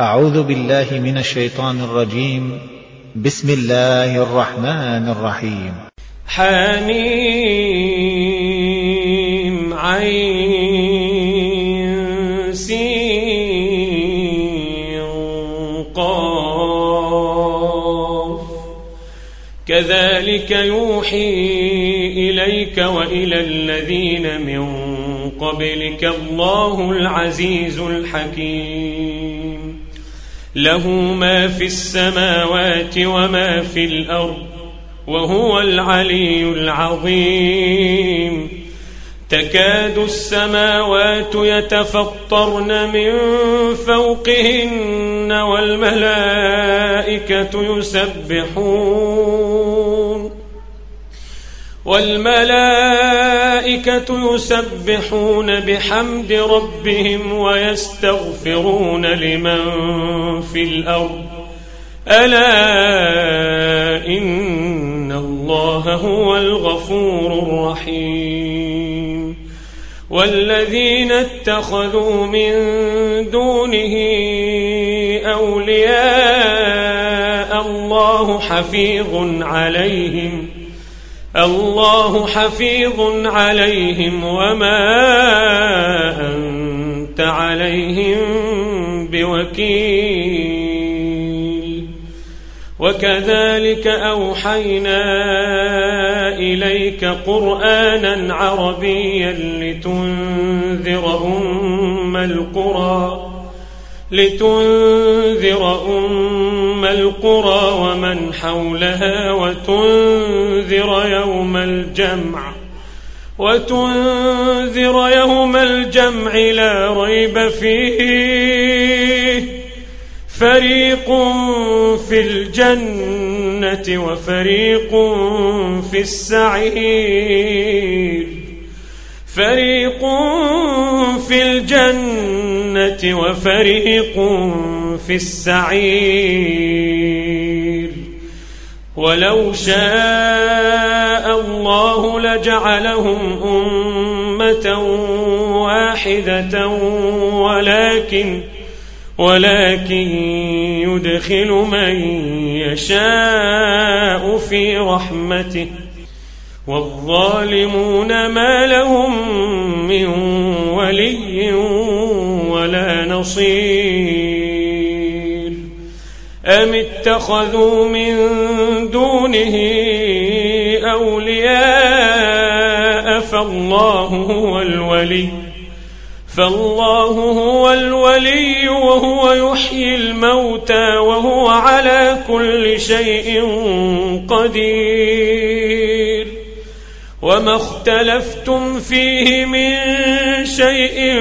أعوذ بالله من الشيطان الرجيم. بسم الله الرحمن الرحيم. حميم عين سين قاف. كذلك يوحي إليك وإلى الذين من قبلك الله العزيز الحكيم. له ما في السماوات وما في الأرض وهو العلي العظيم. تكاد السماوات يتفطرن من فوقهن والملائكة يسبحون. والملائكة يسبحون بحمد ربهم ويستغفرون لمن في الأرض. ألا إن الله هو الغفور الرحيم. والذين اتخذوا من دونه أولياء الله حفيظ عليهم الله حفيظ عليهم وما أنت عليهم بوكيل. وكذلك أوحينا إليك قرآنا عربيا لتنذر أم القرى. لتنذر أم القرى ومن حولها وتنذر يوم الجمع وتنذر يوم الجمع لا ريب فيه. فريق في الجنة وفريق في السعير. فريق في الجنة وفريق في السعير. ولو شاء الله لجعلهم أمة واحدة ولكن ولكن يدخل من يشاء في رحمته. والظالمون ما لهم من ولي نصير. أم اتخذوا من دونه أولياء؟ فالله هو الولي. فالله هو الولي وهو يحيي الموتى وهو على كل شيء قدير. وما اختلفتم فيه من شيء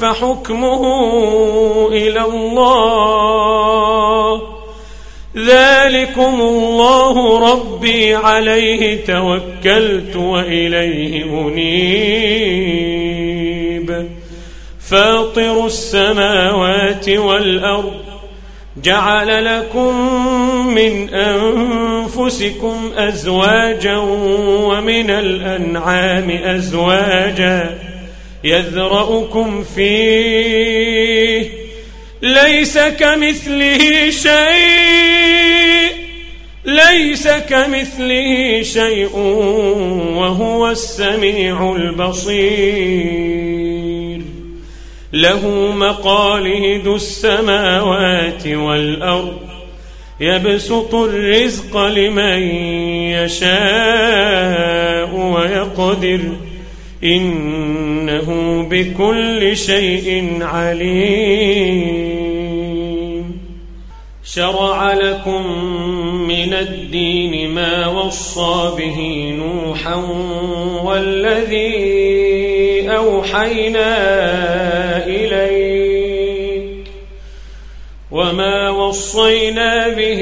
فحكمه إلى الله. ذلكم الله ربي عليه توكلت وإليه أنيب. فاطر السماوات والأرض جعل لكم من أنفسكم أزواجا ومن الأنعام أزواجا يذرأكم فيه ليس كمثله شيء ليس كمثله شيء وهو السميع البصير له مقاليد السماوات والأرض يبسط الرزق لمن يشاء ويقدر إنه بكل شيء عليم. شرع لكم من الدين ما وصى به نوحا والذي أوحينا إليك وما وصينا به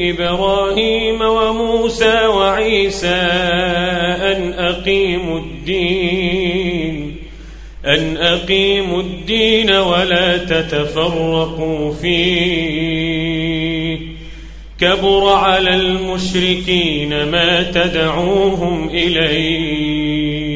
إبراهيم وموسى وعيسى أن أقيموا الدين أن أقيموا الدين ولا تتفرقوا فيه. كبر على المشركين ما تدعوهم إليه.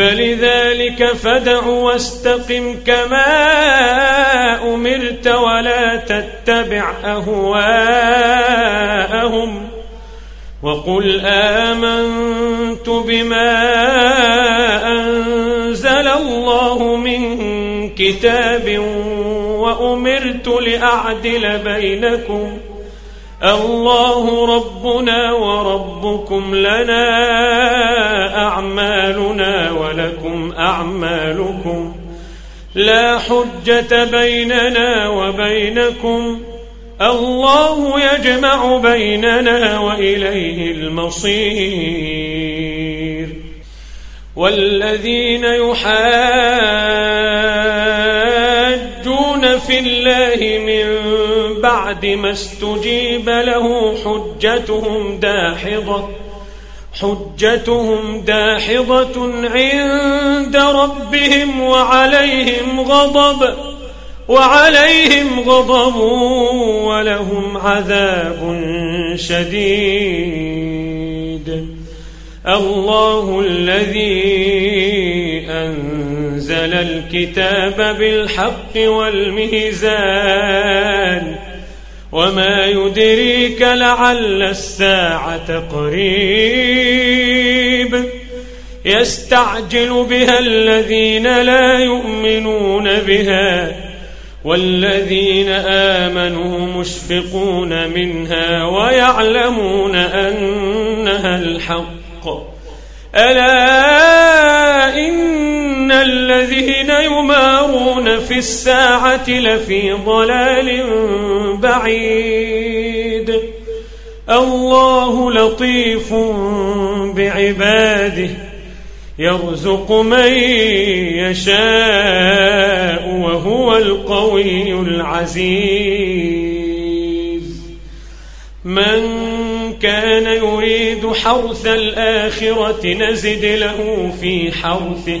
فلذلك فدع واستقم كما أمرت ولا تتبع أهواءهم وقل آمنت بما أنزل الله من كتاب وأمرت لأعدل بينكم الله ربنا وربكم لنا أعمالنا ولكم أعمالكم لا حجة بيننا وبينكم الله يجمع بيننا وإليه المصير والذين يحاجون بعد ما استجيب له حجتهم داحضة حجتهم داحضة عند ربهم وعليهم غضب وعليهم غضب ولهم عذاب شديد. الله الذي أنزل الكتاب بالحق والميزان وما يدريك لعل الساعة قريب. يستعجل بها الذين لا يؤمنون بها والذين آمنوا مشفقون منها ويعلمون أنها الحق. ألا الذين يمارون في الساعة لفي ضلال بعيد. الله لطيف بعباده يرزق من يشاء وهو القوي العزيز. من كان يريد حرث الآخرة نزد له في حرثه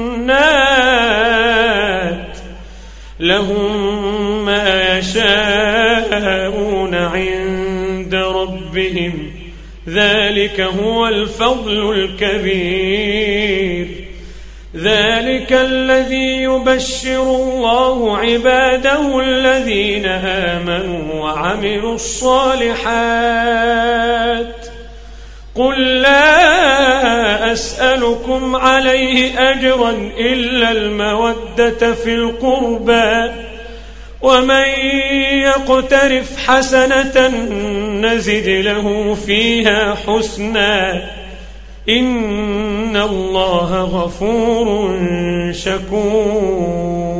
لهم ما يشاءون عند ربهم. ذلك هو الفضل الكبير. ذلك الذي يبشر الله عباده الذين آمنوا وعملوا الصالحات. قل لا أسألكم عليه أجرا إلا المودة في القربى ومن يقترف حسنة نزد له فيها حسنا إن الله غفور شكور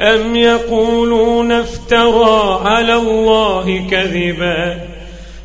أم يقولون افترى على الله كذبا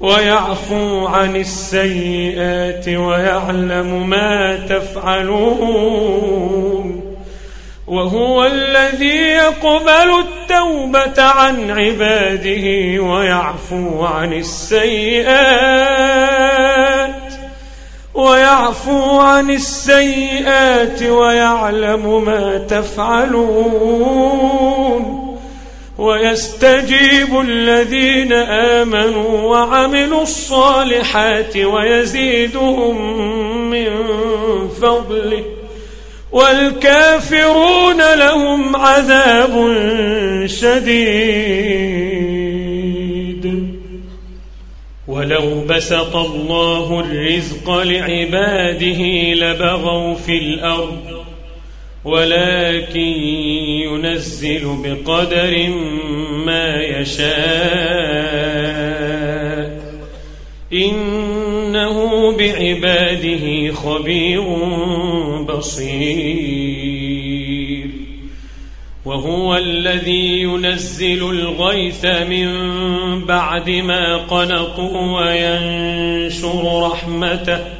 ويعفو عن السيئات ويعلم ما تفعلون وهو الذي يقبل التوبة عن عباده ويعفو عن السيئات ويعفو عن السيئات ويعلم ما تفعلون ويستجيب الذين آمنوا وعملوا الصالحات ويزيدهم من فضله. والكافرون لهم عذاب شديد. ولو بسط الله الرزق لعباده لبغوا في الأرض ولكن ينزل بقدر ما يشاء. إنه بعباده خبير بصير. وهو الذي ينزل الغيث من بعد ما قنطوا وينشر رحمته.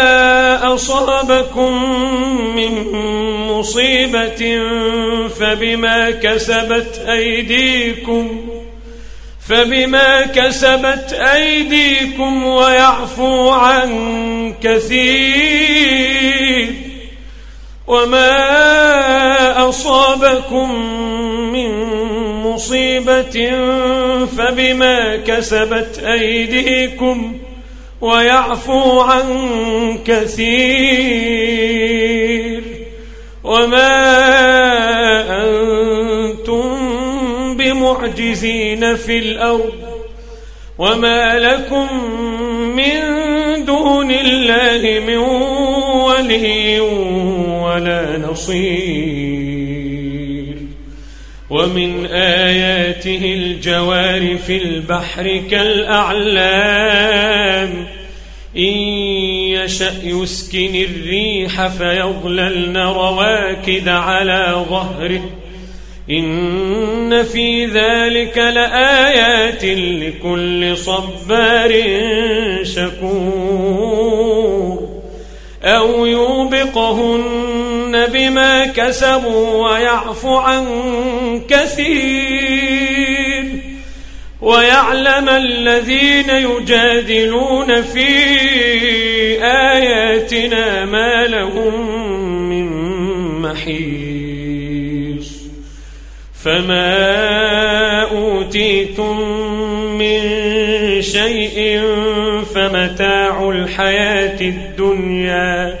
أصابكم من مصيبة فبما كسبت أيديكم فبما كسبت أيديكم ويعفو عن كثير. وما أصابكم من مصيبة فبما كسبت أيديكم ويعفو عن كثير. وما أنتم بمعجزين في الأرض وما لكم من دون الله من ولي ولا نصير. ومن آياته الجوار في البحر كالأعلام. إن يشأ يسكن الريح فيظللن رواكد على ظهره. إن في ذلك لآيات لكل صبار شكور. أو يوبقهن بما كسبوا ويعفو عن كثير ويعلم الذين يجادلون في آياتنا ما لهم من محيص فما أوتيتم من شيء فمتاع الحياة الدنيا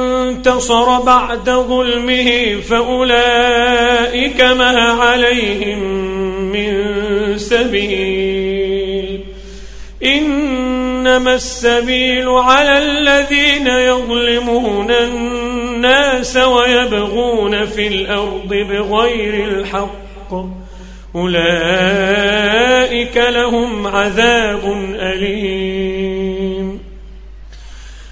انتصر بعد ظلمه فأولئك ما عليهم من سبيل. إنما السبيل على الذين يظلمون الناس ويبغون في الأرض بغير الحق. أولئك لهم عذاب أليم.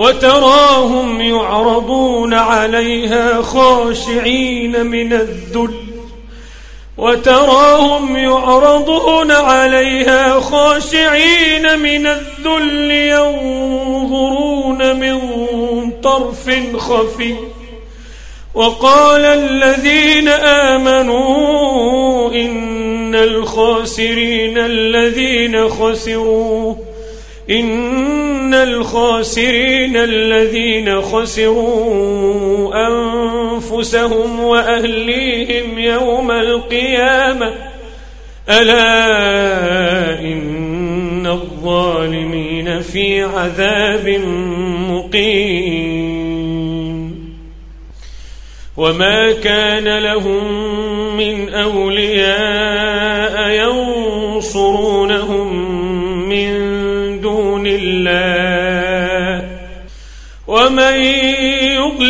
وتراهم يعرضون عليها خاشعين من الذل وتراهم يعرضون عليها خاشعين من الذل ينظرون من طرف خفي. وقال الذين آمنوا إن الخاسرين الذين خسروا إن الخاسرين الذين خسروا أنفسهم وأهليهم يوم القيامة ألا إن الظالمين في عذاب مقيم. وما كان لهم من أولياء ينصرونهم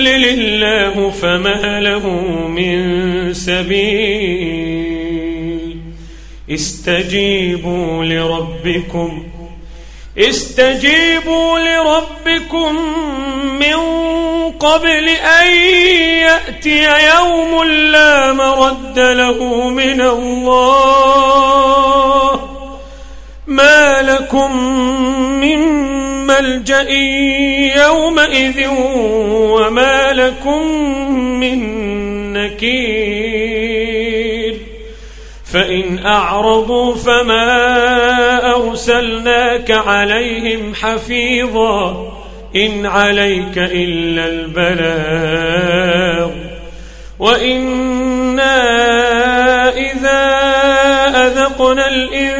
يضلل الله فما له من سبيل. استجيبوا لربكم. استجيبوا لربكم من قبل أن يأتي يوم لا مرد له من الله. ما لكم من ملجأ يومئذ وما لكم من نكير فإن أعرضوا فما أرسلناك عليهم حفيظا إن عليك إلا البلاغ وإنا إذا أذقنا الإنسان